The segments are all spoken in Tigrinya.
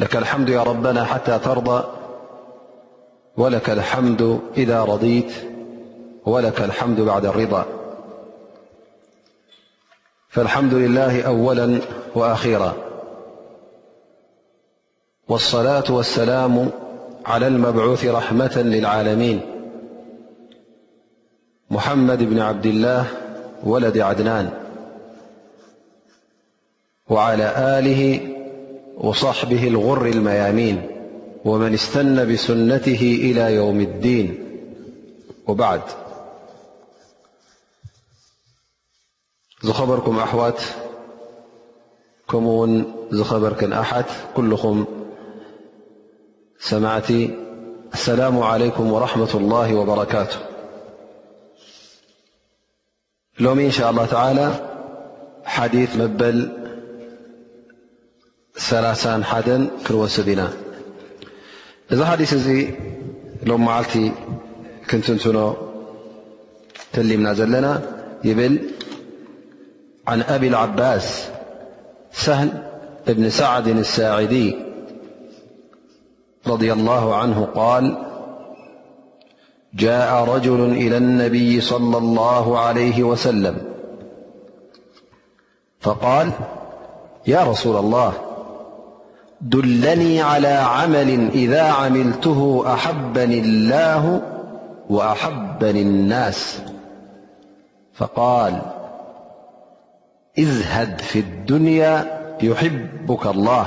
لك الحمد يا ربنا حتى ترضى ولك الحمد إذا رضيت ولك الحمد بعد الرضا فالحمد لله أولا وأخرا والصلاة والسلام على المبعوث رحمة للعالمين محمد بن عبد الله ولد عدنان وعلى آله وصحبه الغر الميامين ومن استن بسنته إلى يوم الدين وبعد زخበركم أحوት كم ዝخበرك أح كلم سمعت السلام عليكم ورحمة الله وبركه ሎሚ እንሻ ላ ተላ ሓዲ መበል ሰላሳን ሓደን ክንወስድ ኢና እዚ ሓዲስ እዚ ሎም መዓልቲ ክንትንትኖ ተሊምና ዘለና ይብል ዓን ኣብ ዓባስ ሳህል እብኒ ሳዕድን ሳዒዲ رضي الله عنه - قال جاء رجل إلى النبي - صلى الله عليه وسلم فقال يا رسول الله دلني على عمل إذا عملته أحبني الله وأحبني الناس فقال ازهد في الدنيا يحبك الله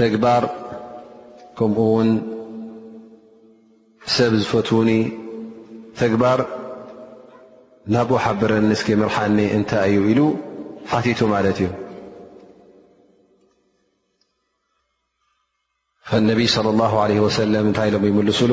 ተግባር ከምኡ ውን ሰብ ዝፈትዉኒ ተግባር ናብኡ ሓብረኒ እስኪ ምርሓኒ እንታይ እዩ ኢሉ ሓቲቱ ማለት እዩ ነቢይ صለ ላه ለ ወሰለም እንታይ ኢሎም ይምልሱሉ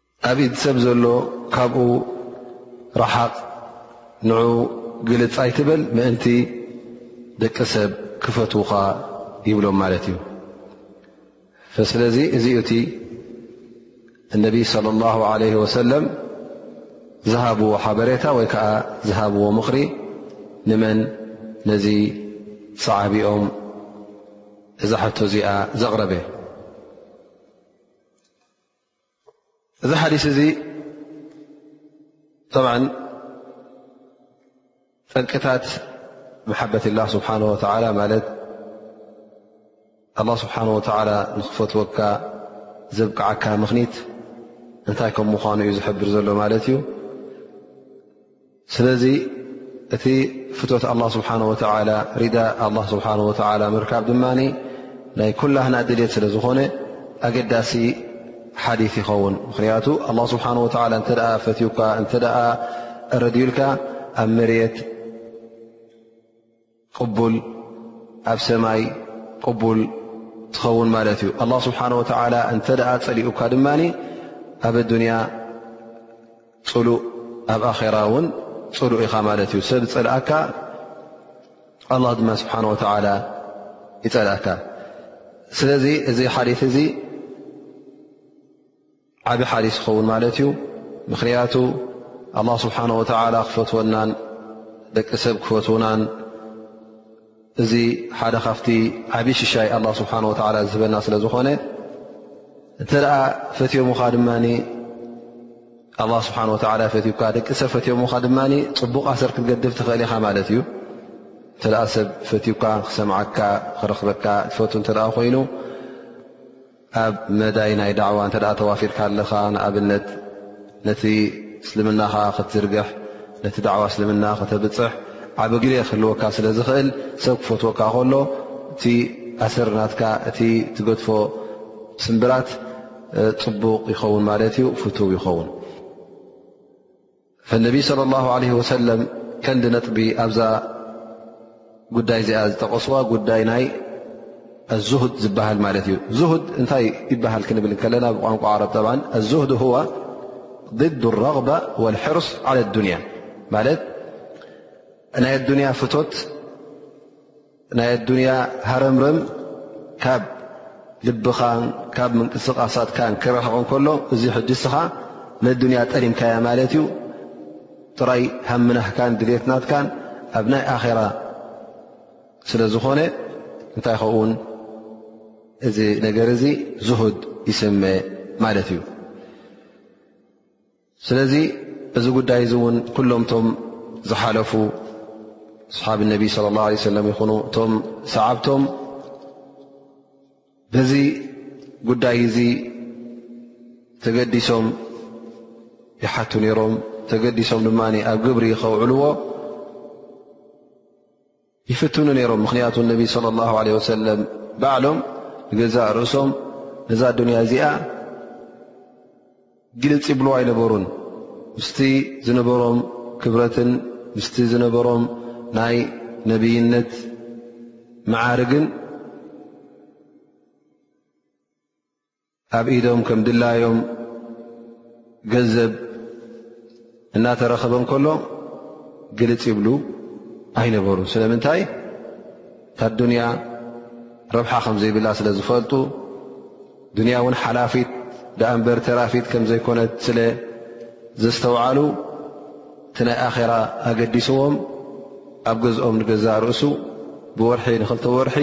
ኣብ ኢድ ሰብ ዘሎ ካብኡ ረሓቕ ንዑ ግልፅ ኣይትበል ምእንቲ ደቂ ሰብ ክፈትዉኻ ይብሎም ማለት እዩ ስለዚ እዚ እቲ እነቢይ صለ ላሁ ለ ወሰለም ዝሃብዎ ሓበሬታ ወይ ከዓ ዝሃብዎ ምኽሪ ንመን ነዚ ሰዓቢኦም እዛ ሕቶ እዚኣ ዘቕረበ እዚ ሓዲስ እዚ ብ ጠንቅታት መሓበት ላ ስብሓ ወ ማለት ኣላ ስብሓን ወተላ ንኽፈትወካ ዘብቅዓካ ምኽኒት እንታይ ከም ምዃኑ እዩ ዝሕብር ዘሎ ማለት እዩ ስለዚ እቲ ፍቶት ኣላ ስብሓን ወተላ ሪዳ ኣላ ስብሓን ወተላ ምርካብ ድማ ናይ ኩላህና ድልት ስለ ዝኾነ ኣገዳሲ ሓዲት ይኸውን ምኽንያቱ ኣላ ስብሓን ወተላ እንተ ፈትዩካ እንተ ረድዩልካ ኣብ መሬት ቅቡል ኣብ ሰማይ ቅቡል ትኸውን ማለት እዩ ኣላ ስብሓን ወተዓላ እንተ ደኣ ፀሊኡካ ድማ ኣብ ኣዱንያ ፅሉእ ኣብ ኣኼራ እውን ፅሉእ ኢኻ ማለት እዩ ሰብ ዝፀልኣካ ኣላ ድማ ስብሓን ወተዓላ ይፀልእካ ስለዚ እዚ ሓሊት እዚ ዓብ ሓዲስ ይኸውን ማለት እዩ ምኽንያቱ ኣላ ስብሓን ወተላ ክፈትወናን ደቂ ሰብ ክፈትውናን እዚ ሓደ ካብቲ ዓብ ሽሻይ ኣላ ስብሓን ወተላ ዝህበና ስለ ዝኾነ እንተ ደኣ ፈትዮምኻ ድማ ኣላ ስብሓን ወተላ ፈትካ ደቂ ሰብ ፈትዮምኻ ድማ ፅቡቕ ኣሰር ክትገድፍ ትኽእል ኢኻ ማለት እዩ እንተ ደኣ ሰብ ፈትካ ክሰምዓካ ክረኽበካ ትፈቱ እንተ ኮይኑ ኣብ መዳይ ናይ ዳዕዋ እንተ ተዋፊርካ ኣለኻ ንኣብነት ነቲ እስልምናኻ ክትዝርግሕ ነቲ ዳዕዋ እስልምና ከተብፅሕ ዓብ ግደ ክህልወካ ስለ ዝኽእል ሰብ ክፈትወካ ከሎ እቲ ኣሰር ናትካ እቲ ትገድፎ ስምብራት ፅቡቕ ይኸውን ማለት እዩ ፍትው ይኸውን። ፈነቢ ለ ላ ለ ወሰለም ከንዲ ነጥቢ ኣብዛ ጉዳይ እዚኣ ዝጠቀስዋ ጉዳይ ናይ ኣዙህድ ዝበሃል ማለት እዩ ዙድ እንታይ ይበሃል ክንብል ከለና ብቋንቋ ዓረብ ጠብዓ ኣዙህድ ዋ ضድ ረغባ ወልሕርስ ዓለ ኣዱንያ ማለት ናይ ኣዱንያ ፍቶት ናይ ኣዱንያ ሃረምረም ካብ ልብኻን ካብ ምንቅስቓሳትካን ክረሕቕ ከሎ እዚ ሕጂ እስኻ ንኣዱንያ ጠሊምካያ ማለት እዩ ጥራይ ሃምናህካን ድሌትናትካን ኣብ ናይ ኣራ ስለ ዝኾነ እንታይ ኸውን እዚ ነገር እዚ ዝሁድ ይስመ ማለት እዩ ስለዚ እዚ ጉዳይ እዚ እውን ኩሎም እቶም ዝሓለፉ ኣስሓብ ነቢ ስለ ላ ለ ሰለም ይኹኑ እቶም ሰዓብቶም በዚ ጉዳይ እዚ ተገዲሶም ይሓቱ ነይሮም ተገዲሶም ድማ ኣብ ግብሪ ከውዕልዎ ይፍትኑ ነይሮም ምክንያቱ ነቢ صለ ላه ለ ወሰለም ባዕሎም ንገዛእ ርእሶም ነዛ ኣዱንያ እዚኣ ግልፅ ይብልዎ ኣይነበሩን ምስቲ ዝነበሮም ክብረትን ምስቲ ዝነበሮም ናይ ነብይነት መዓርግን ኣብ ኢዶም ከም ድላዮም ገንዘብ እናተረኸበ እንከሎ ግልፅ ይብሉ ኣይነበሩን ስለምንታይ እታ ዱንያ ረብሓ ከም ዘይብላ ስለ ዝፈልጡ ዱንያ እውን ሓላፊት ደኣ እምበር ተራፊት ከም ዘይኮነት ስለ ዘስተውዓሉ እቲ ናይ ኣኼራ ኣገዲስዎም ኣብ ገዝኦም ንገዛእ ርእሱ ብወርሒ ንክልተ ወርሒ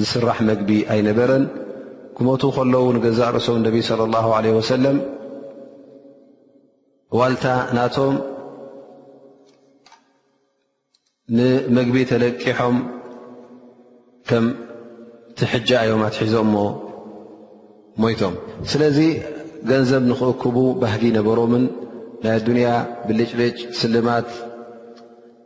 ዝስራሕ መግቢ ኣይነበረን ክመቱ ከለዉ ንገዛእ ርእሶም ነቢ صለ ላ ለ ወሰለም ዋልታ ናቶም ንመግቢ ተለቂሖም ከም ትሕጃ እዮም ኣትሒዞሞ ሞይቶም ስለዚ ገንዘብ ንኽእክቡ ባህጊ ነበሮምን ናይ ኣዱንያ ብልጭልጭ ስልማት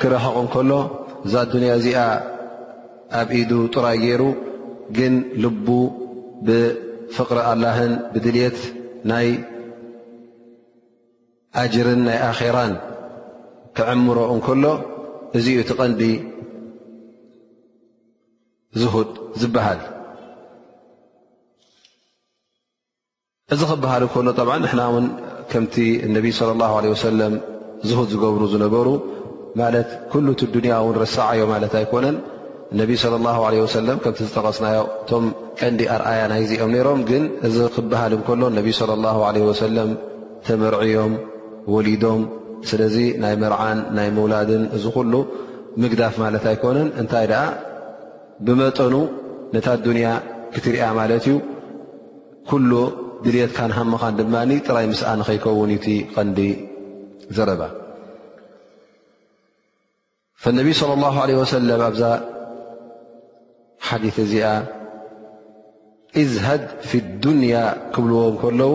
ክርሕቕ እንከሎ እዛ ኣዱንያ እዚኣ ኣብ ኢዱ ጥራይ ገይሩ ግን ልቡ ብፍቕሪ ኣላህን ብድልት ናይ ኣጅርን ናይ ኣኼራን ክዕምሮ እንከሎ እዚ ዩ እቲ ቐንዲ ዝሁድ ዝበሃል እዚ ክበሃል እከሎ ብ ንሕና ውን ከምቲ ነቢይ صለ ላه ለ ወሰለም ዝሁድ ዝገብሩ ዝነበሩ ማለት ኩሉ እቲ ዱንያ ውን ረሰዓዮ ማለት ኣይኮነን ነቢ صለ ላ ለ ወሰለም ከምቲ ዝጠቐስናዮ እቶም ቀንዲ ኣርኣያ ናይ ዚኦም ነይሮም ግን እዚ ክበሃል እንከሎ ነቢ صለ ላ ለ ወሰለም ተመርዕዮም ወሊዶም ስለዚ ናይ መርዓን ናይ ምውላድን እዚ ኩሉ ምግዳፍ ማለት ኣይኮነን እንታይ ደኣ ብመጠኑ ነታ ዱንያ ክትሪያ ማለት እዩ ኩሉ ድልየትካን ሃምኻን ድማ ጥራይ ምስኣ ንኸይከውን እዩ እቲ ቐንዲ ዘረባ ፈነቢ صለ ላሁ ለ ወሰለም ኣብዛ ሓዲ እዚኣ እዝሃድ ፊ ዱንያ ክብልዎ ከለዉ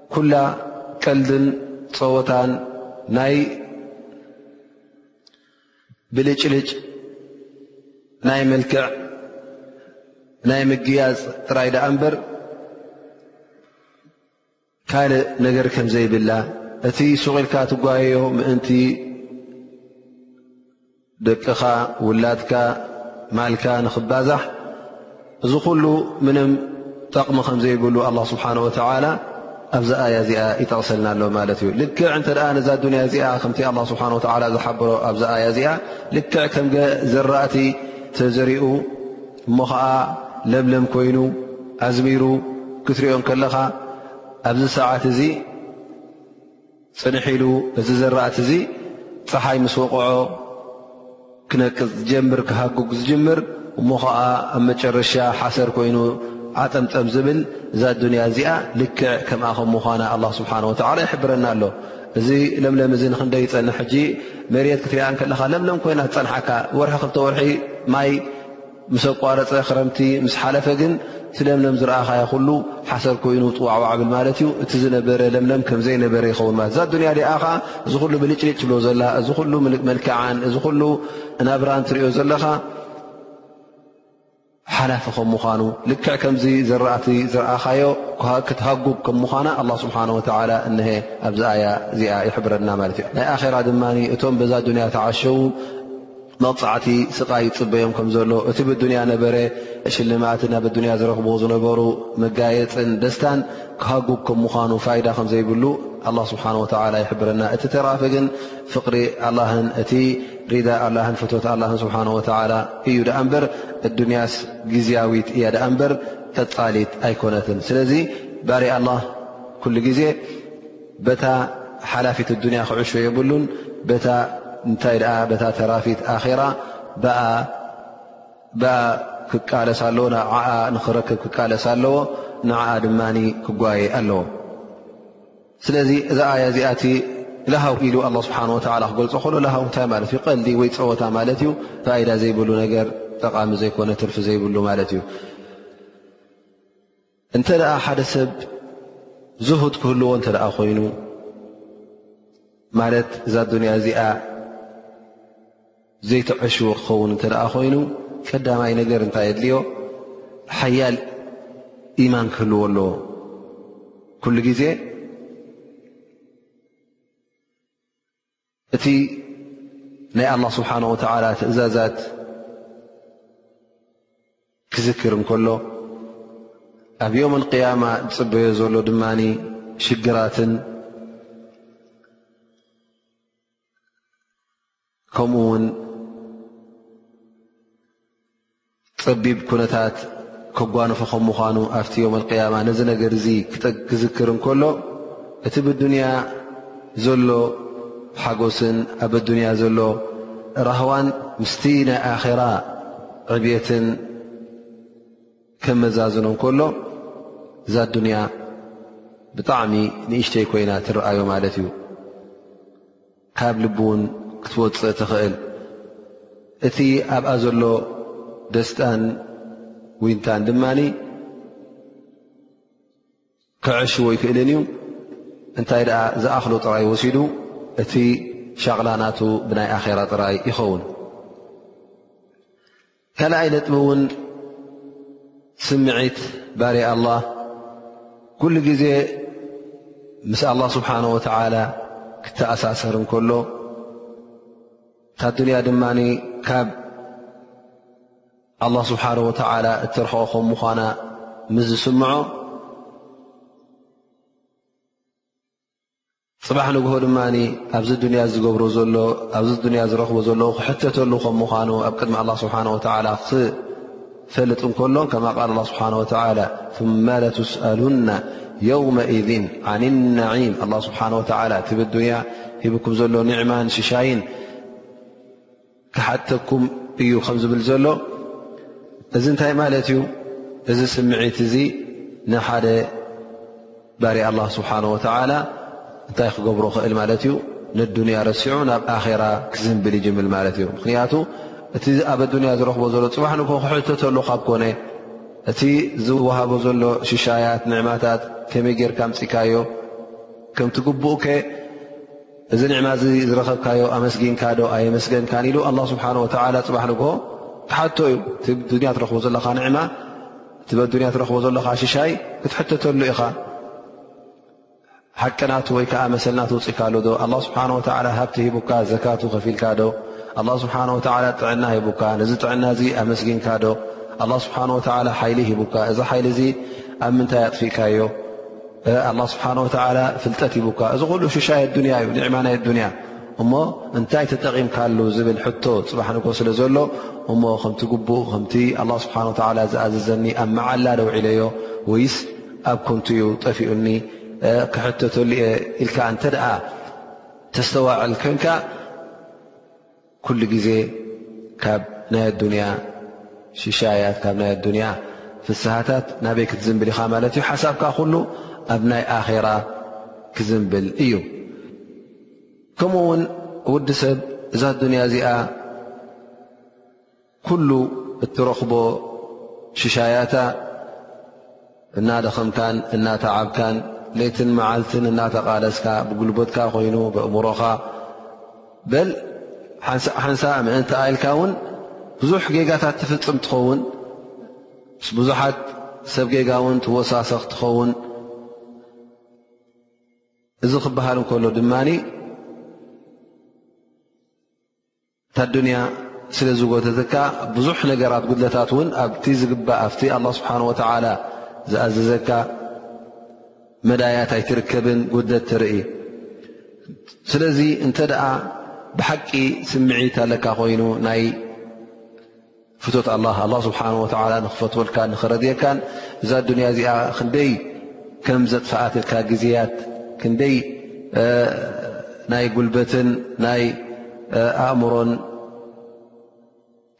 ኩላ ቀልድን ጸወታን ናይ ብልጭልጭ ናይ መልክዕ ናይ ምግያጽ ጥራይ ደኣ እምበር ካልእ ነገር ከም ዘይብላ እቲ ሱቕ ኢልካ ትጓየዮ ምእንቲ ደቅኻ ውላድካ ማልካ ንኽባዛሕ እዚ ኩሉ ምንም ጠቕሚ ከም ዘይብሉ ኣላ ስብሓን ወተዓላ ኣብዛ ኣያ እዚኣ ይጠቕሰልና ኣሎ ማለት እዩ ልክዕ እንተ ደኣ ነዛ ዱንያ እዚኣ ከምቲ ኣላ ስብሓን ወተዓላ ዝሓበሮ ኣብዛ ኣያ እዚኣ ልክዕ ከም ዘራእቲ ተዘሪኡ እሞ ኸዓ ለምለም ኮይኑ ኣዝሚሩ ክትሪኦ ከለኻ ኣብዚ ሰዓት እዚ ጽንሕ ኢሉ እዚ ዘራእቲ እዚ ጸሓይ ምስ ወቕዖ ክነቅጽ ዝጀምር ክሃጉግ ዝጅምር እሞ ኸኣ ኣብ መጨረሻ ሓሰር ኮይኑ ዓጠምጠም ዝብል እዛ ኣዱንያ እዚኣ ልክዕ ከምኣ ከም ምዃና ኣላ ስብሓን ወተዓላ ይሕብረና ኣሎ እዚ ለምለም እዚ ንክንደይ ይፀንሕ ሕጂ መሬት ክትሪኣ ከለኻ ለምለም ኮይና ዝፀንሓካ ወርሒ ክልተ ወርሒ ማይ ምስ ኣቋረፀ ክረምቲ ምስ ሓለፈ ግን እቲ ለምለም ዝረኣኻዮ ኩሉ ሓሰር ኮይኑ ጥዋዕዋዕ ብል ማለት እዩ እቲ ዝነበረ ለምለም ከምዘይነበረ ይኸውን ማለት እዛ ኣዱንያ ዲኣ ከዓ እዚ ኩሉ ብልጭልጭ ትብሎ ዘላ እዚ ኩሉ መልክዓን እዚ ኩሉ ናብራን ትሪኦ ዘለኻ ሓላፊ ከም ምዃኑ ልክዕ ከምዚ ዘረእቲ ዝረኣኻዮ ክትሃጉብ ከም ምዃና ኣላ ስብሓን ወተላ እሀ ኣብዚ ኣያ እዚኣ ይሕብረና ማለት እዩ ናይ ኣኼራ ድማ እቶም በዛ ዱንያ ተዓሸዉ መቕጻዕቲ ስቓይ ይጽበዮም ከም ዘሎ እቲ ብዱንያ ነበረ ሽልማትን ኣብ ኣዱንያ ዝረኽብዎ ዝነበሩ መጋየጽን ደስታን ክሃጉግ ከም ምዃኑ ፋይዳ ከም ዘይብሉ ኣላ ስብሓን ወተዓላ ይሕብረና እቲ ተራፊ ግን ፍቕሪ ኣላህን እቲ ሪዳ ኣላህን ፍትት ኣላህን ስብሓን ወተዓላ እዩ ደኣ እምበር ኣዱንያስ ግዜያዊት እያ ደኣ እምበር ቀጻሊት ኣይኮነትን ስለዚ ባርያ ኣላ ኩሉ ግዜ በታ ሓላፊት ኣዱንያ ክዕሾ የብሉን በታ እንታይ ደኣ በታ ተራፊት ኣኼራ ብኣ ብኣ ክቃለስ ኣለዎ ንዓኣ ንኽረክብ ክቃለስ ኣለዎ ንዓኣ ድማ ክጓየ ኣለዎ ስለዚ እዛ ኣያ እዚኣ እቲ ላሃው ኢሉ ኣላ ስብሓን ወተላ ክገልፆ ከሎ ላሃው እንታይ ማለት እዩ ቀልዲ ወይ ፀወታ ማለት እዩ ፋይዳ ዘይብሉ ነገር ጠቓሚ ዘይኮነ ትርፊ ዘይብሉ ማለት እዩ እንተ ደኣ ሓደ ሰብ ዝሁድ ክህልዎ እንተ ደኣ ኮይኑ ማለት እዛ ኣዱንያ እዚኣ ዘይተዐሽዎ ክኸውን እንተ ደኣ ኮይኑ ቀዳማይ ነገር እንታይ የድልዮ ሓያል ኢማን ክህልዎ ኣለዎ ኩሉ ግዜ እቲ ናይ ኣላ ስብሓን ወተዓላ ትእዛዛት ክዝክር እንከሎ ኣብ ዮም ኣልቅያማ ዝፅበዮ ዘሎ ድማ ሽግራትን ከምኡ ውን ጸቢብ ኩነታት ከጓንፎ ከም ምዃኑ ኣብቲ ዮም ኣልቅያማ ነዚ ነገር እዚ ክዝክር እንከሎ እቲ ብዱንያ ዘሎ ሓጎስን ኣብ ኣዱንያ ዘሎ ራህዋን ምስቲ ናይ ኣኼራ ዕብትን ከመዛዝኖ እንከሎ እዛ ኣዱንያ ብጣዕሚ ንእሽተይ ኮይና ትረኣዮ ማለት እዩ። ካብ ልቢ ውን ክትወፅእ ትኽእል እቲ ኣብኣ ዘሎ ደስጣን ዊንታን ድማ ክዐሽዎ ኣይክእልን እዩ እንታይ ደኣ ዝኣኽሎ ጥራይ ወሲዱ እቲ ሻቕላናቱ ብናይ ኣኼራ ጥራይ ይኸውን ካልኣይ ነጥቢ እውን ስምዒት ባርያ ኣላ ኩሉ ግዜ ምስ ኣላ ስብሓን ወተዓላ ክተኣሳሰር እንከሎ እታ ዱንያ ድማ ካብ ኣላ ስብሓን ወተዓላ እትርሕኦ ከም ምዃና ምስ ዝስምዖ ጽባሕ ንግሆ ድማ ኣብዚ ዱንያ ዝገብሮ ዘሎ ኣብዚ ዱንያ ዝረኽቦ ዘለዉ ክሕተተሉ ከም ምዃኑ ኣብ ቅድሚ ኣላ ስብሓን ወተዓላ ክፈልጥ እንከሎ ከማ ቃል ኣላ ስብሓን ወተዓላ ثመ ለትስኣሉና የውመኢዝን ዓን ነዒም ኣላ ስብሓን ወተዓላ እቲ ብዱንያ ሂብኩም ዘሎ ኒዕማን ሽሻይን ክሓተኩም እዩ ከም ዝብል ዘሎ እዚ እንታይ ማለት እዩ እዚ ስምዒት እዚ ንሓደ ባርያ ኣላ ስብሓን ወተላ እንታይ ክገብሮ ክእል ማለት እዩ ንዱንያ ረሲዑ ናብ ኣራ ክዝንብል ይጅምል ማለት እዩ ምክንያቱ እቲ ኣብ ኣዱንያ ዝረክቦ ዘሎ ፅባሕ ን ክሕተተሉ ካብ ኮነ እቲ ዝወሃቦ ዘሎ ሽሻያት ንዕማታት ከመይ ጌርካ ምፅካዮ ከምቲ ግቡእ ከ እዚ ንዕማ እዚ ዝረኸብካዮ ኣመስጊንካ ዶ ኣየመስገንካን ኢሉ ኣላ ስብሓን ወተዓላ ፅባሕ ንግሆ ክሓቶ እዩ እቲ ዱንያ ትረኽቦ ዘለኻ ንዕማ እቲ በዱንያ ትረኽቦ ዘለኻ ሽሻይ ክትሕተተሉ ኢኻ ሓቂ ናቱ ወይ ከዓ መሰልናት ውፅእካሉ ዶ ኣላ ስብሓን ወተዓላ ሃብቲ ሂቡካ ዘካቱ ከፊልካ ዶ ኣላ ስብሓን ወተዓላ ጥዕና ሂቡካ ነዚ ጥዕና እዚ ኣመስጊንካ ዶ ኣላ ስብሓን ወተዓላ ሓይሊ ሂቡካ እዚ ሓይሊ እዚ ኣብ ምንታይ ኣጥፊእካዮ ኣላ ስብሓን ወተዓላ ፍልጠት ይቡካ እዚ ኩሉ ሽሻይ ኣዱንያ እዩ ኒዕማ ናይ ኣዱንያ እሞ እንታይ ተጠቒምካሉ ዝብል ሕቶ ፅባሕ ንግሆ ስለ ዘሎ እሞ ከምቲ ግቡእ ከምቲ ኣላ ስብሓን ወተዓላ ዝኣዘዘኒ ኣብ መዓላ ደውዒለዮ ወይስ ኣብ ኮንቱ እዩ ጠፊኡኒ ክሕተተሉ እየ ኢልካ እንተ ደኣ ተስተዋዕል ኮንካ ኩሉ ግዜ ካብ ናይ ኣዱንያ ሽሻያት ካብ ናይ ኣዱንያ ፍስሃታት ናበይ ክትዝንብል ኢኻ ማለት እዩ ሓሳብካ ኩሉ ኣብ ናይ ኣኼራ ክዝንብል እዩ ከምኡ ውን ውዲ ሰብ እዛ ኣዱንያ እዚኣ ኩሉ እትረኽቦ ሽሻያታ እናደኸምካን እናተዓብካን ሌትን መዓልትን እናተቓለስካ ብጉልበትካ ኮይኑ ብእምሮኻ በል ሓንሳእ ምእንቲ ኣኢልካ እውን ብዙሕ ጌጋታት ትፍፅም ትኸውን ምስ ብዙሓት ሰብ ጌጋ እውን ትወሳሰኽ ትኸውን እዚ ክበሃል እንከሎ ድማ እታ ኣዱንያ ስለ ዝጎተትካ ብዙሕ ነገራት ጉድለታት እውን ኣብቲ ዝግባእ ኣብቲ ኣላ ስብሓን ወተዓላ ዝኣዘዘካ መዳያት ኣይትርከብን ጉድለት ትርኢ ስለዚ እንተ ደኣ ብሓቂ ስምዒት ኣለካ ኮይኑ ናይ ፍቶት ኣላ ኣላ ስብሓን ወተላ ንኽፈትወልካን ንኽረድየካን እዛ ኣዱንያ እዚኣ ክንደይ ከም ዘጥፍኣትልካ ግዜያት ክንደይ ናይ ጉልበትን ናይ ኣእምሮን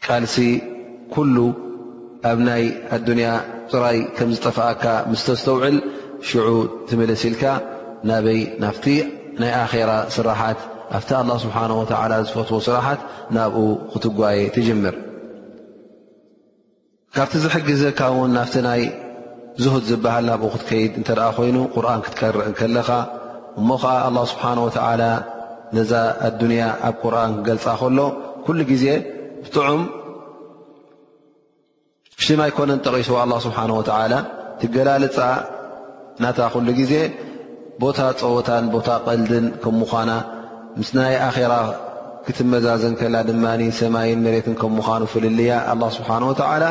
ቃልሲ ኩሉ ኣብ ናይ ኣዱንያ ጥራይ ከም ዝጠፍኣካ ምስ ተስተውዕል ሽዑ ትምልስ ኢልካ ናበይ ናፍቲ ናይ ኣኼራ ስራሓት ኣብቲ ኣላ ስብሓን ወተላ ዝፈትዎ ስራሓት ናብኡ ክትጓየ ትጅምር። ካብቲ ዝሕግዘካ እውን ናብቲ ናይ ዝሁድ ዝበሃል ናብኡ ክትከይድ እንተ ኮይኑ ቁርን ክትቀርእ ከለኻ እሞ ከዓ ኣላ ስብሓን ወተዓላ ነዛ ኣዱንያ ኣብ ቁርን ክገልፃ ከሎ ኩሉ ግዜ ብጥዑም ሽም ኣይኮነን ጠቒሱ ኣላ ስብሓን ወተላ ትገላልፃ ናታ ኩሉ ግዜ ቦታ ፀወታን ቦታ ቀልድን ከም ምዃና ምስ ናይ ኣራ ክትመዛዘን ከላ ድማ ሰማይን መሬትን ከም ምዃኑ ፍልልያ ኣላ ስብሓን ወተላ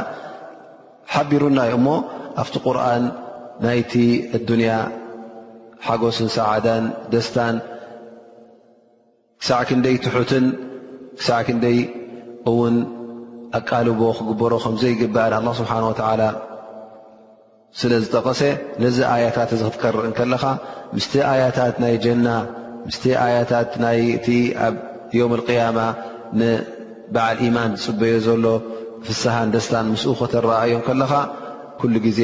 ሓቢሩና ዩ እሞ ኣብቲ ቁርን ናይቲ ኣዱንያ ሓጎስን ሰዓዳን ደስታን ክሳዕ ክንደይ ትሑትን ክሳዕ ክንደይ እውን ኣቃልቦ ክግበሮ ከም ዘይግባእን ኣላ ስብሓን ወተዓላ ስለ ዝጠቐሰ ነዚ ኣያታት እዚ ክትቀርእ እንከለኻ ምስቲ ኣያታት ናይ ጀና ምስቲ ኣያታት ናይቲ ኣብ ዮም ቅያማ ንበዓል ኢማን ዝፅበዮ ዘሎ ፍስሃን ደስታን ምስኡ ከተረኣዮ ከለኻ ኩሉ ግዜ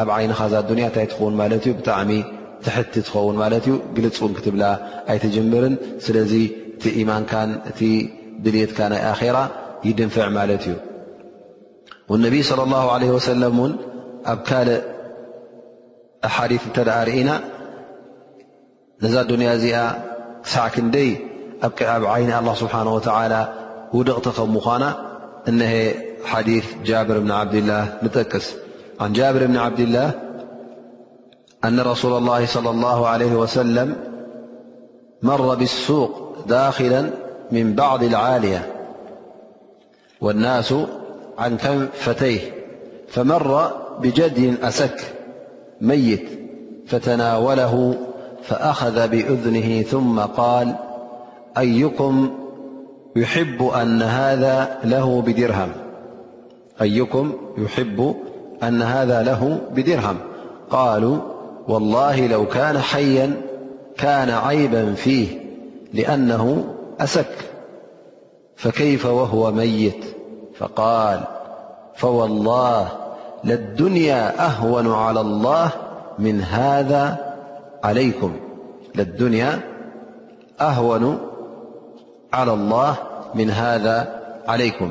ኣብ ዓይንኻ እዛ ኣዱንያ እንታይ ትኸውን ማለት እዩ ብጣዕሚ ትሕቲ ትኸውን ማለት እዩ ግልፅ እውን ክትብላ ኣይትጅምርን ስለዚ እቲ ኢማንካን እቲ ድልየትካ ናይ ኣራ ይድንፍዕ ማለት እዩ ነቢይ صለ ላه ለ ወሰለም እውን ኣብ ካልእ ሓዲ እንተ ርእና ነዛ ኣዱንያ እዚኣ ክሳዕ ክንደይ ኣብኣብ ዓይኒ ኣላ ስብሓን ወተላ ውድቕቲ ከም ምዃና እነሀ ሓዲ ጃብር ብኒ ዓብድላህ ንጠቅስ ን ጃብር ብኒ ዓብድላህ أن رسول الله صلى الله عليه وسلم مر بالسوق داخلا من بعض العالية والناس عن كنفتيه فمر بجدي أسك ميت فتناوله فأخذ بأذنه ثم قال أيكم يحب أن هذا له بدرهم قالوا والله لو كان حيا كان عيبا فيه لأنه أسك فكيف وهو ميت فقال فوالله للدنيا أهون على الله من هذا عليكم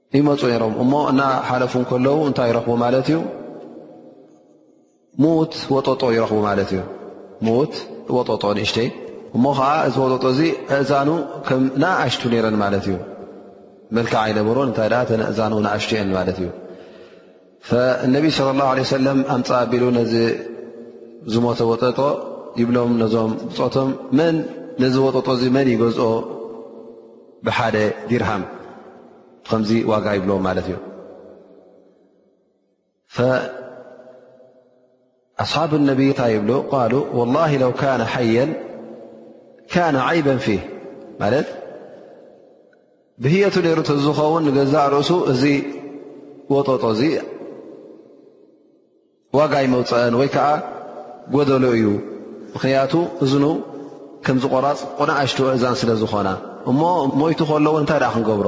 ይመፁ ነይሮም እሞ እና ሓለፉ ከለዉ እንታይ ይረኽቡ ማለት እዩ ሙት ወጠጦ ይረኽቡ ማለት እዩ ሙት ወጠጦ ንእሽተይ እሞ ከዓ እዚ ወጠጦ እዚ እእዛኑ ከም ንኣኣሽቱ ነይረን ማለት እዩ መልክዓ ኣይነበሮን እንታይ ተ ንእእዛኑ ንኣሽቱ እየን ማለት እዩ ፈነቢ صለ ላه ለ ሰለም ኣምፃ ኣቢሉ ነዚ ዝሞተ ወጠጦ ይብሎም ነዞም ብፆቶም መን ነዚ ወጠጦ እዚ መን ይገዝኦ ብሓደ ዲርሃም ከምዚ ዋጋ ይብሎም ማለት እዩ ኣስሓብ ነቢ እንታይ ይብሉ ቃሉ ወላሂ ለው ካነ ሓየን ካነ ዓይበን ፊህ ማለት ብህየቱ ነይሩ ተዝኸውን ንገዛእ ርእሱ እዚ ወጠጦ እዚ ዋጋ ኣይመውፀአን ወይ ከዓ ጎደሎ እዩ ምክንያቱ እዝኑ ከምዚ ቆራፅ ቁንኣሽቱ እእዛን ስለ ዝኾና እሞ ሞይቱ ከለውን እንታይ ደኣ ክንገብሮ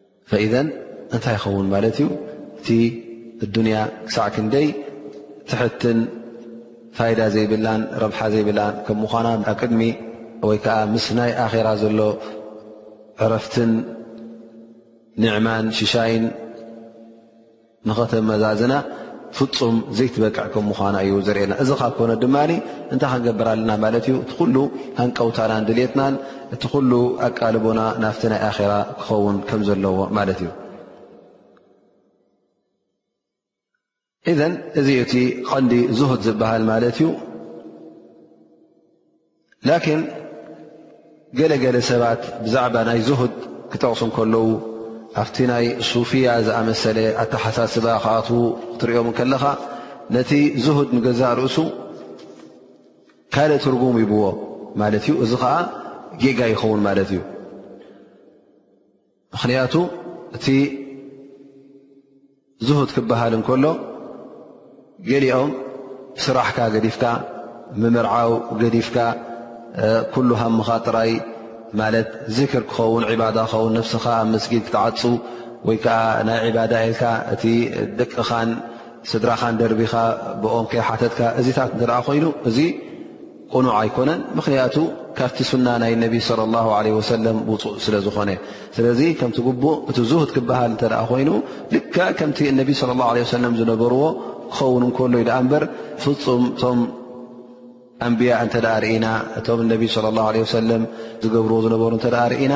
ፈኢዘን እንታይ ይኸውን ማለት እዩ እቲ ኣዱንያ ክሳዕ ክንደይ ትሕትን ፋይዳ ዘይብላን ረብሓ ዘይብላን ከም ምዃና ኣብ ቅድሚ ወይ ከዓ ምስ ናይ ኣኼራ ዘሎ ዕረፍትን ኒዕማን ሽሻይን ንኸተመዛዝና ፍጹም ዘይትበቅዕ ከም ምዃና እዩ ዘርእየና። እዚ ካብ ኮነ ድማ እንታይ ክንገብር ኣለና ማለት እዩ? እቲ ኩሉ ሃንቀውታናን ድልትናን እቲ ኩሉ ኣቃልቦና ናብቲ ናይ ኣኼራ ክኸውን ከም ዘለዎ ማለት እዩ። እዘን እዚ እቲ ቐንዲ ዝሁድ ዝበሃል ማለት እዩ። ላኪን ገለገለ ሰባት ብዛዕባ ናይ ዙሁድ ክጠቕሱ ከለዉ ኣብቲ ናይ ሱፍያ ዝኣመሰለ ኣተሓሳስባ ክኣት ክትሪኦም ከለኻ ነቲ ዙሁድ ንገዛእ ርእሱ ካልእ ትርጉም ይብዎ ማለት እዩ እዚ ከዓ ጌጋ ይኸውን ማለት እዩ ምኽንያቱ እቲ ዝሁድ ክበሃል እንከሎ ገሊኦም ስራሕካ ገዲፍካ ምምርዓው ገዲፍካ ኩሉ ሃምኻ ጥራይ ማለት ዚክር ክኸውን ዕባዳ ክኸውን ነፍስኻ ኣብ መስጊድ ክትዓፁ ወይ ከዓ ናይ ዕባዳ ኢልካ እቲ ደቅኻን ስድራኻን ደርቢኻ ብኦም ከይሓተትካ እዚታት ንተደኣ ኮይኑ እዚ ቕኑዕ ኣይኮነን ምኽንያቱ ካብቲ ሱና ናይ ነቢ صለ ላ ለ ወሰለም ውፁእ ስለ ዝኾነ ስለዚ ከምቲ ግቡእ እቲ ዙህድ ክበሃል እተ ኮይኑ ልካ ከምቲ እነቢ ለ ላ ለ ሰለም ዝነበርዎ ክኸውን እንከሎ ዩ ድኣ እምበር ፍፁም እቶም ኣንብያ እንተ ርእና እቶም እነቢ ለ ላ ለ ሰለም ዝገብርዎ ዝነበሩ እተ ርእና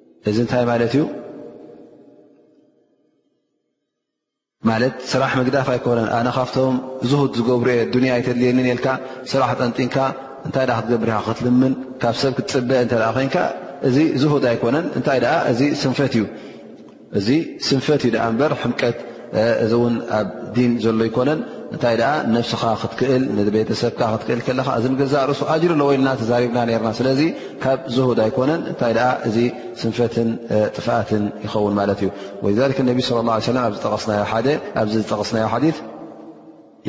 እዚ እንታይ ማለት እዩ ማለት ስራሕ ምግዳፍ ኣይኮነን ኣነ ካብቶም ዝሁድ ዝገብሩ እየ ዱንያ ኣይተድልየኒን የልካ ስራሕ ጠንጢንካ እንታይ ደ ክትገብር ኢኻ ክትልምን ካብ ሰብ ክትፅበ እንተ ኮይንካ እዚ ዝሁድ ኣይኮነን እንታይ እዚ ስንፈት እዩ እዚ ስንፈት እዩ ዳኣ እምበር ሕምቀት እዚ እውን ኣብ ዲን ዘሎ ኣይኮነን እንታይ ደኣ ነብስኻ ክትክእል ንቤተሰብካ ክትክእል ከለኻ እዚ ንገዛእ ርእሱ ኣጅሪ ኣለዎ ኢልና ተዛሪብና ነርና ስለዚ ካብ ዝሁድ ኣይኮነን እንታይ ደኣ እዚ ስንፈትን ጥፍኣትን ይኸውን ማለት እዩ ወሊዛሊክ ነቢ ስለ ላ ሰለም ኣብዝጠቐስናዮ ሓደ ኣብዚ ዝጠቐስናዮ ሓዲት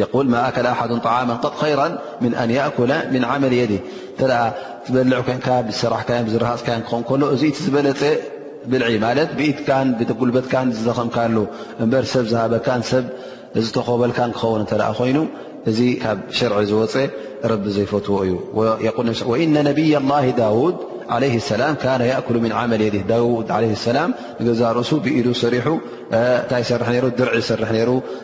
የቁል ማ ኣከለ ኣሓዱን ጣዓመን ቐጥ ኸይራን ምን ኣን የእኩለ ምን ዓመል የዲ እንተ ትበልዕ ኮንካ ብዝሰራሕካዮ ብዝረሃፅካዮን ክኸውን ከሎ እዚ እቲ ዝበለፀ ብልዒ ማለት ብኢትካን ብጉልበትካን ዝዘኸምካሉ እምበር ሰብ ዝሃበካን ሰብ ዝተኾበልካን ክኸውን እተ ኮይኑ እዚ ካብ ሸርዒ ዝወፀ ረቢ ዘይፈትዎ እዩ ወኢነ ነብይ ላ ዳውድ ለ ሰላም ካነ የእኩሉ ምን ዓመል የዲ ዳውድ ለ ሰላም ንገዛ ርእሱ ብኢዱ ሰሪሑ እንታይ ይሰርሕ ነይሩ ድርዒ ይሰርሕ ነይሩ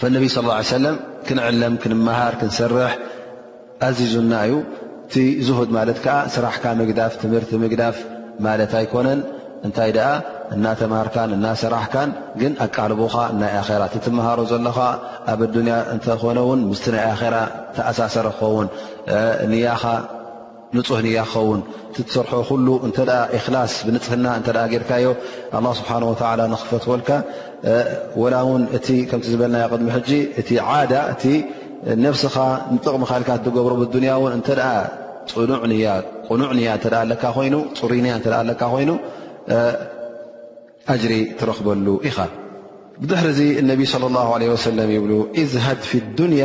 ፈነቢ ስ ላ ሰለም ክንዕለም ክንመሃር ክንሰርሕ ኣዚዙና እዩ እቲ ዝሁድ ማለት ከዓ ስራሕካ ምግዳፍ ትምህርቲ ምግዳፍ ማለት ኣይኮነን እንታይ ደኣ እናተማሃርካን እናሰራሕካን ግን ኣቃልቦኻ ናይ ኣራ እቲ ትምሃሮ ዘለኻ ኣብ ኣዱንያ እንተኾነ ውን ምስቲ ናይ ኣራ ተኣሳሰረ ክኸውን ንያኻ ንፁህ ንያ ክኸውን እቲ ትሰርሖ ኩሉ እንተ እክላስ ብንፅህና እተ ጌርካዮ ኣላ ስብሓን ወላ ንኽፈትወልካ ወላ እውን እቲ ከምቲ ዝበልናዮ ቅድሚ ሕጂ እቲ ዓዳ እቲ ነብስኻ ንጥቕምካ ኢልካ ትገብሮ ብዱንያ እውን እተ ፅኑዕ ንያ ቅኑዕ ንያ እተ ኣለካ ኮይኑ ፅሩይ ንያ እተ ኣለካ ኮይኑ ኣጅሪ ትረኽበሉ ኢኻ ብድሕሪ እዚ እነቢ ለ ላ ለ ወሰለም ይብሉ እዝሃድ ፊ ዱንያ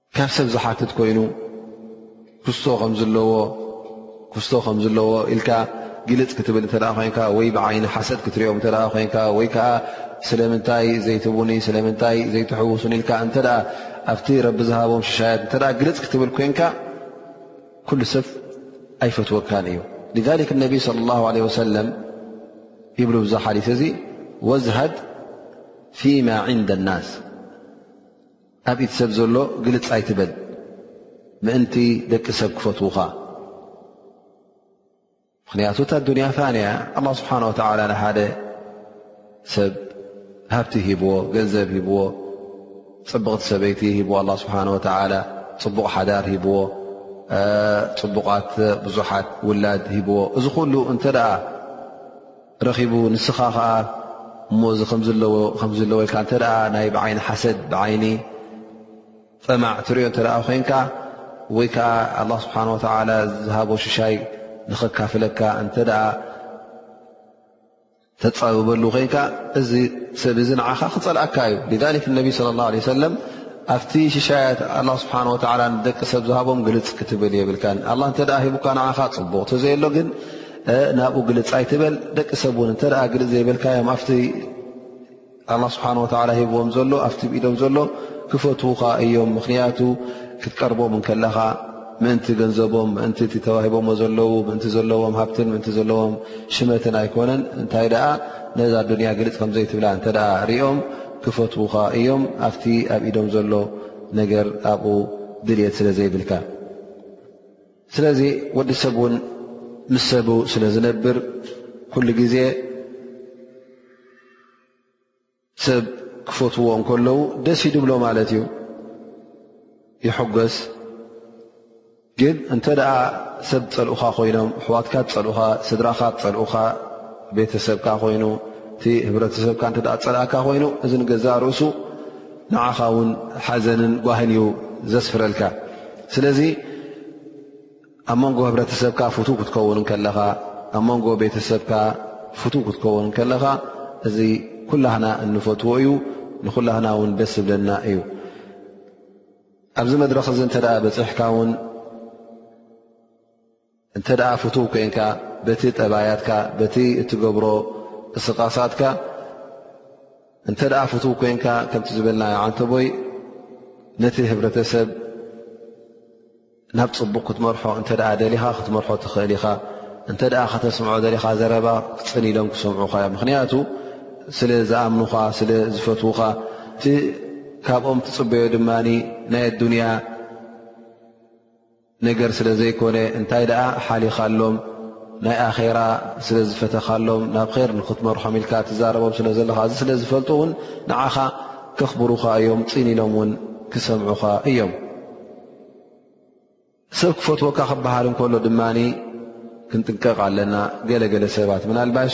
ካብ ሰብ ዝሓትት ኮይኑ ክስቶ ከምዝለዎክስቶ ከም ዝለዎ ኢልካ ግልፅ ክትብል እተ ኮንካ ወይ ብዓይኒ ሓሰት ክትሪኦም እተ ኮንካ ወይ ከዓ ስለምንታይ ዘይትቡኒ ስለምንታይ ዘይትሕውሱኒ ኢልካ እተ ኣብቲ ረቢ ዝሃቦም ሽሻያት እተ ግልፅ ክትብል ኮንካ ኩሉ ሰብ ኣይፈትወካን እዩ ሊክ ነቢ ስለ ላ ለ ወሰለም ይብሉ ብዛ ሓዲት እዚ ወዝሃድ ፊማ ዕንደ ናስ ኣብ ኢድ ሰብ ዘሎ ግልጽ ኣይትበል ምእንቲ ደቂ ሰብ ክፈትዉኻ ምክንያቱ እታ ኣዱንያ ፋንያ ኣላ ስብሓን ወተዓላ ንሓደ ሰብ ሃብቲ ሂብዎ ገንዘብ ሂብዎ ፅብቕቲ ሰበይቲ ሂብዎ ኣላ ስብሓን ወተዓላ ፅቡቕ ሓዳር ሂብዎ ፅቡቓት ብዙሓት ውላድ ሂብዎ እዚ ኩሉ እንተ ደኣ ረኺቡ ንስኻ ኸኣ እሞ እዚ ከምዚ ኣለዎ ከምዚ ኣለዎ ኢልካ እንተ ናይ ብዓይኒ ሓሰድ ብዓይኒ ጠማዕ ትሪኦ እንተ ኮይንካ ወይ ከዓ ኣላ ስብሓን ወተዓላ ዝሃቦ ሽሻይ ንኸካፍለካ እንተ ተፃብበሉ ኮይንካ እዚ ሰብ እዚ ንዓኻ ክፀልኣካ እዩ ሊክ ነቢ ስለ ላ ለ ሰለም ኣብቲ ሽሻያት ኣላ ስብሓን ወተዓላ ንደቂ ሰብ ዝሃቦም ግልፅ ክትብል የብልካን ኣላ እንተ ሂቡካ ንዓኻ ፅቡቕ ተዘየሎ ግን ናብኡ ግልፅ ኣይትበል ደቂ ሰብ እውን እተ ግልፅ ዘይበልካዮም ኣብቲ ኣላ ስብሓን ወላ ሂብዎም ዘሎ ኣብቲ ኢዶም ዘሎ ክፈትዉኻ እዮም ምኽንያቱ ክትቀርቦም እንከለኻ ምእንቲ ገንዘቦም ምእንቲ እቲ ተዋሂቦዎ ዘለዉ ምእንቲ ዘለዎም ሃብትን ምእንቲ ዘለዎም ሽመትን ኣይኮነን እንታይ ደኣ ነዛ ኣዱንያ ግልፅ ከምዘይትብላ እንተ ሪኦም ክፈትዉኻ እዮም ኣብቲ ኣብ ኢዶም ዘሎ ነገር ኣብኡ ድልት ስለ ዘይብልካ ስለዚ ወዲ ሰብ እውን ምስ ሰቡ ስለ ዝነብር ኩሉ ግዜ ሰብ ክፈትዎ እንከለዉ ደስ ይድብሎ ማለት እዩ ይሕገስ ግን እንተ ደኣ ሰብ ፀልኡኻ ኮይኖም ኣሕዋትካ ፀልኡኻ ስድራኻ ፀልኡኻ ቤተሰብካ ኮይኑ እቲ ህብረተሰብካ እተ ፀልእካ ኮይኑ እዚ ንገዛእ ርእሱ ንዓኻ ውን ሓዘንን ጓህን እዩ ዘስፍረልካ ስለዚ ኣብ መንጎ ህብረተሰብካ ፍቱ ክትከውን ከለኻ ኣብ መንጎ ቤተሰብካ ፍቱ ክትከውን ከለኻ እዚ ኩላህና እንፈትዎ እዩ ንኩላህና ውን ደስ ዝብለና እዩ ኣብዚ መድረክ እዚ እንተ በፅሕካ ውን እንተ ደኣ ፍቱው ኮይንካ በቲ ጠባያትካ በቲ እትገብሮ እስቓሳትካ እንተ ደኣ ፍቱው ኮይንካ ከምቲ ዝበልናዮ ዓንተቦይ ነቲ ህብረተሰብ ናብ ፅቡቕ ክትመርሖ እንተ ደሊኻ ክትመርሖ ትኽእል ኢኻ እንተ ደኣ ከተስምዖ ደሊኻ ዘረባ ክፅን ኢሎም ክሰምዑኻ እዮም ምኽንያቱ ስለ ዝኣምኑኻ ስለ ዝፈትዉኻ እቲ ካብኦም ትፅበዮ ድማ ናይ ኣዱንያ ነገር ስለ ዘይኮነ እንታይ ደኣ ሓሊኻሎም ናይ ኣኼራ ስለ ዝፈተኻሎም ናብ ኼር ንኽትመርሖም ኢልካ ትዛረቦም ስለ ዘለኻ እዚ ስለ ዝፈልጡ እውን ንዓኻ ከኽብሩኻ እዮም ፂን ኢሎም እውን ክሰምዑኻ እዮም ሰብ ክፈትወካ ክበሃል እንከሎ ድማ ክንጥንቀቕ ኣለና ገለገለ ሰባት ምናልባሽ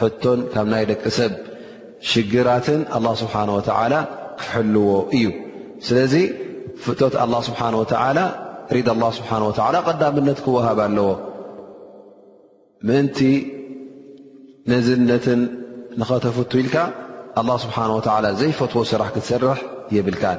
ሕቶን ካብ ናይ ደቂ ሰብ ሽግራትን ኣላ ስብሓን ወተዓላ ክሕልዎ እዩ ስለዚ ፍቶት ኣላ ስብሓን ወተላ ሪድ ኣላ ስብሓን ወተላ ቀዳምነት ክወሃብ ኣለዎ ምእንቲ ነዝነትን ንኸተፍቱ ኢልካ ኣላ ስብሓን ወተላ ዘይፈትዎ ስራሕ ክትሰርሕ የብልካን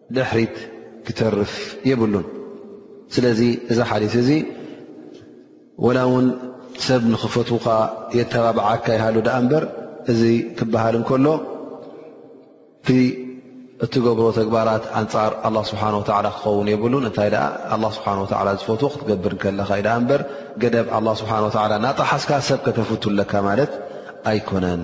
ድሕሪት ክተርፍ የብሉን ስለዚ እዛ ሓዲት እዚ ወላ እውን ሰብ ንኽፈትውካ የተባብዓካ ይሃሉ ድኣ እምበር እዚ ክበሃል እንከሎ እቲ እትገብሮ ተግባራት ኣንፃር ኣላ ስብሓን ወተላ ክኸውን የብሉን እንታይ ደኣ ኣላ ስብሓን ወተላ ዝፈትዎ ክትገብር ከለካ ዩ ድኣ እምበር ገደብ ኣላ ስብሓን ወተላ ናጣሓስካ ሰብ ከተፍቱ ኣለካ ማለት ኣይኮነን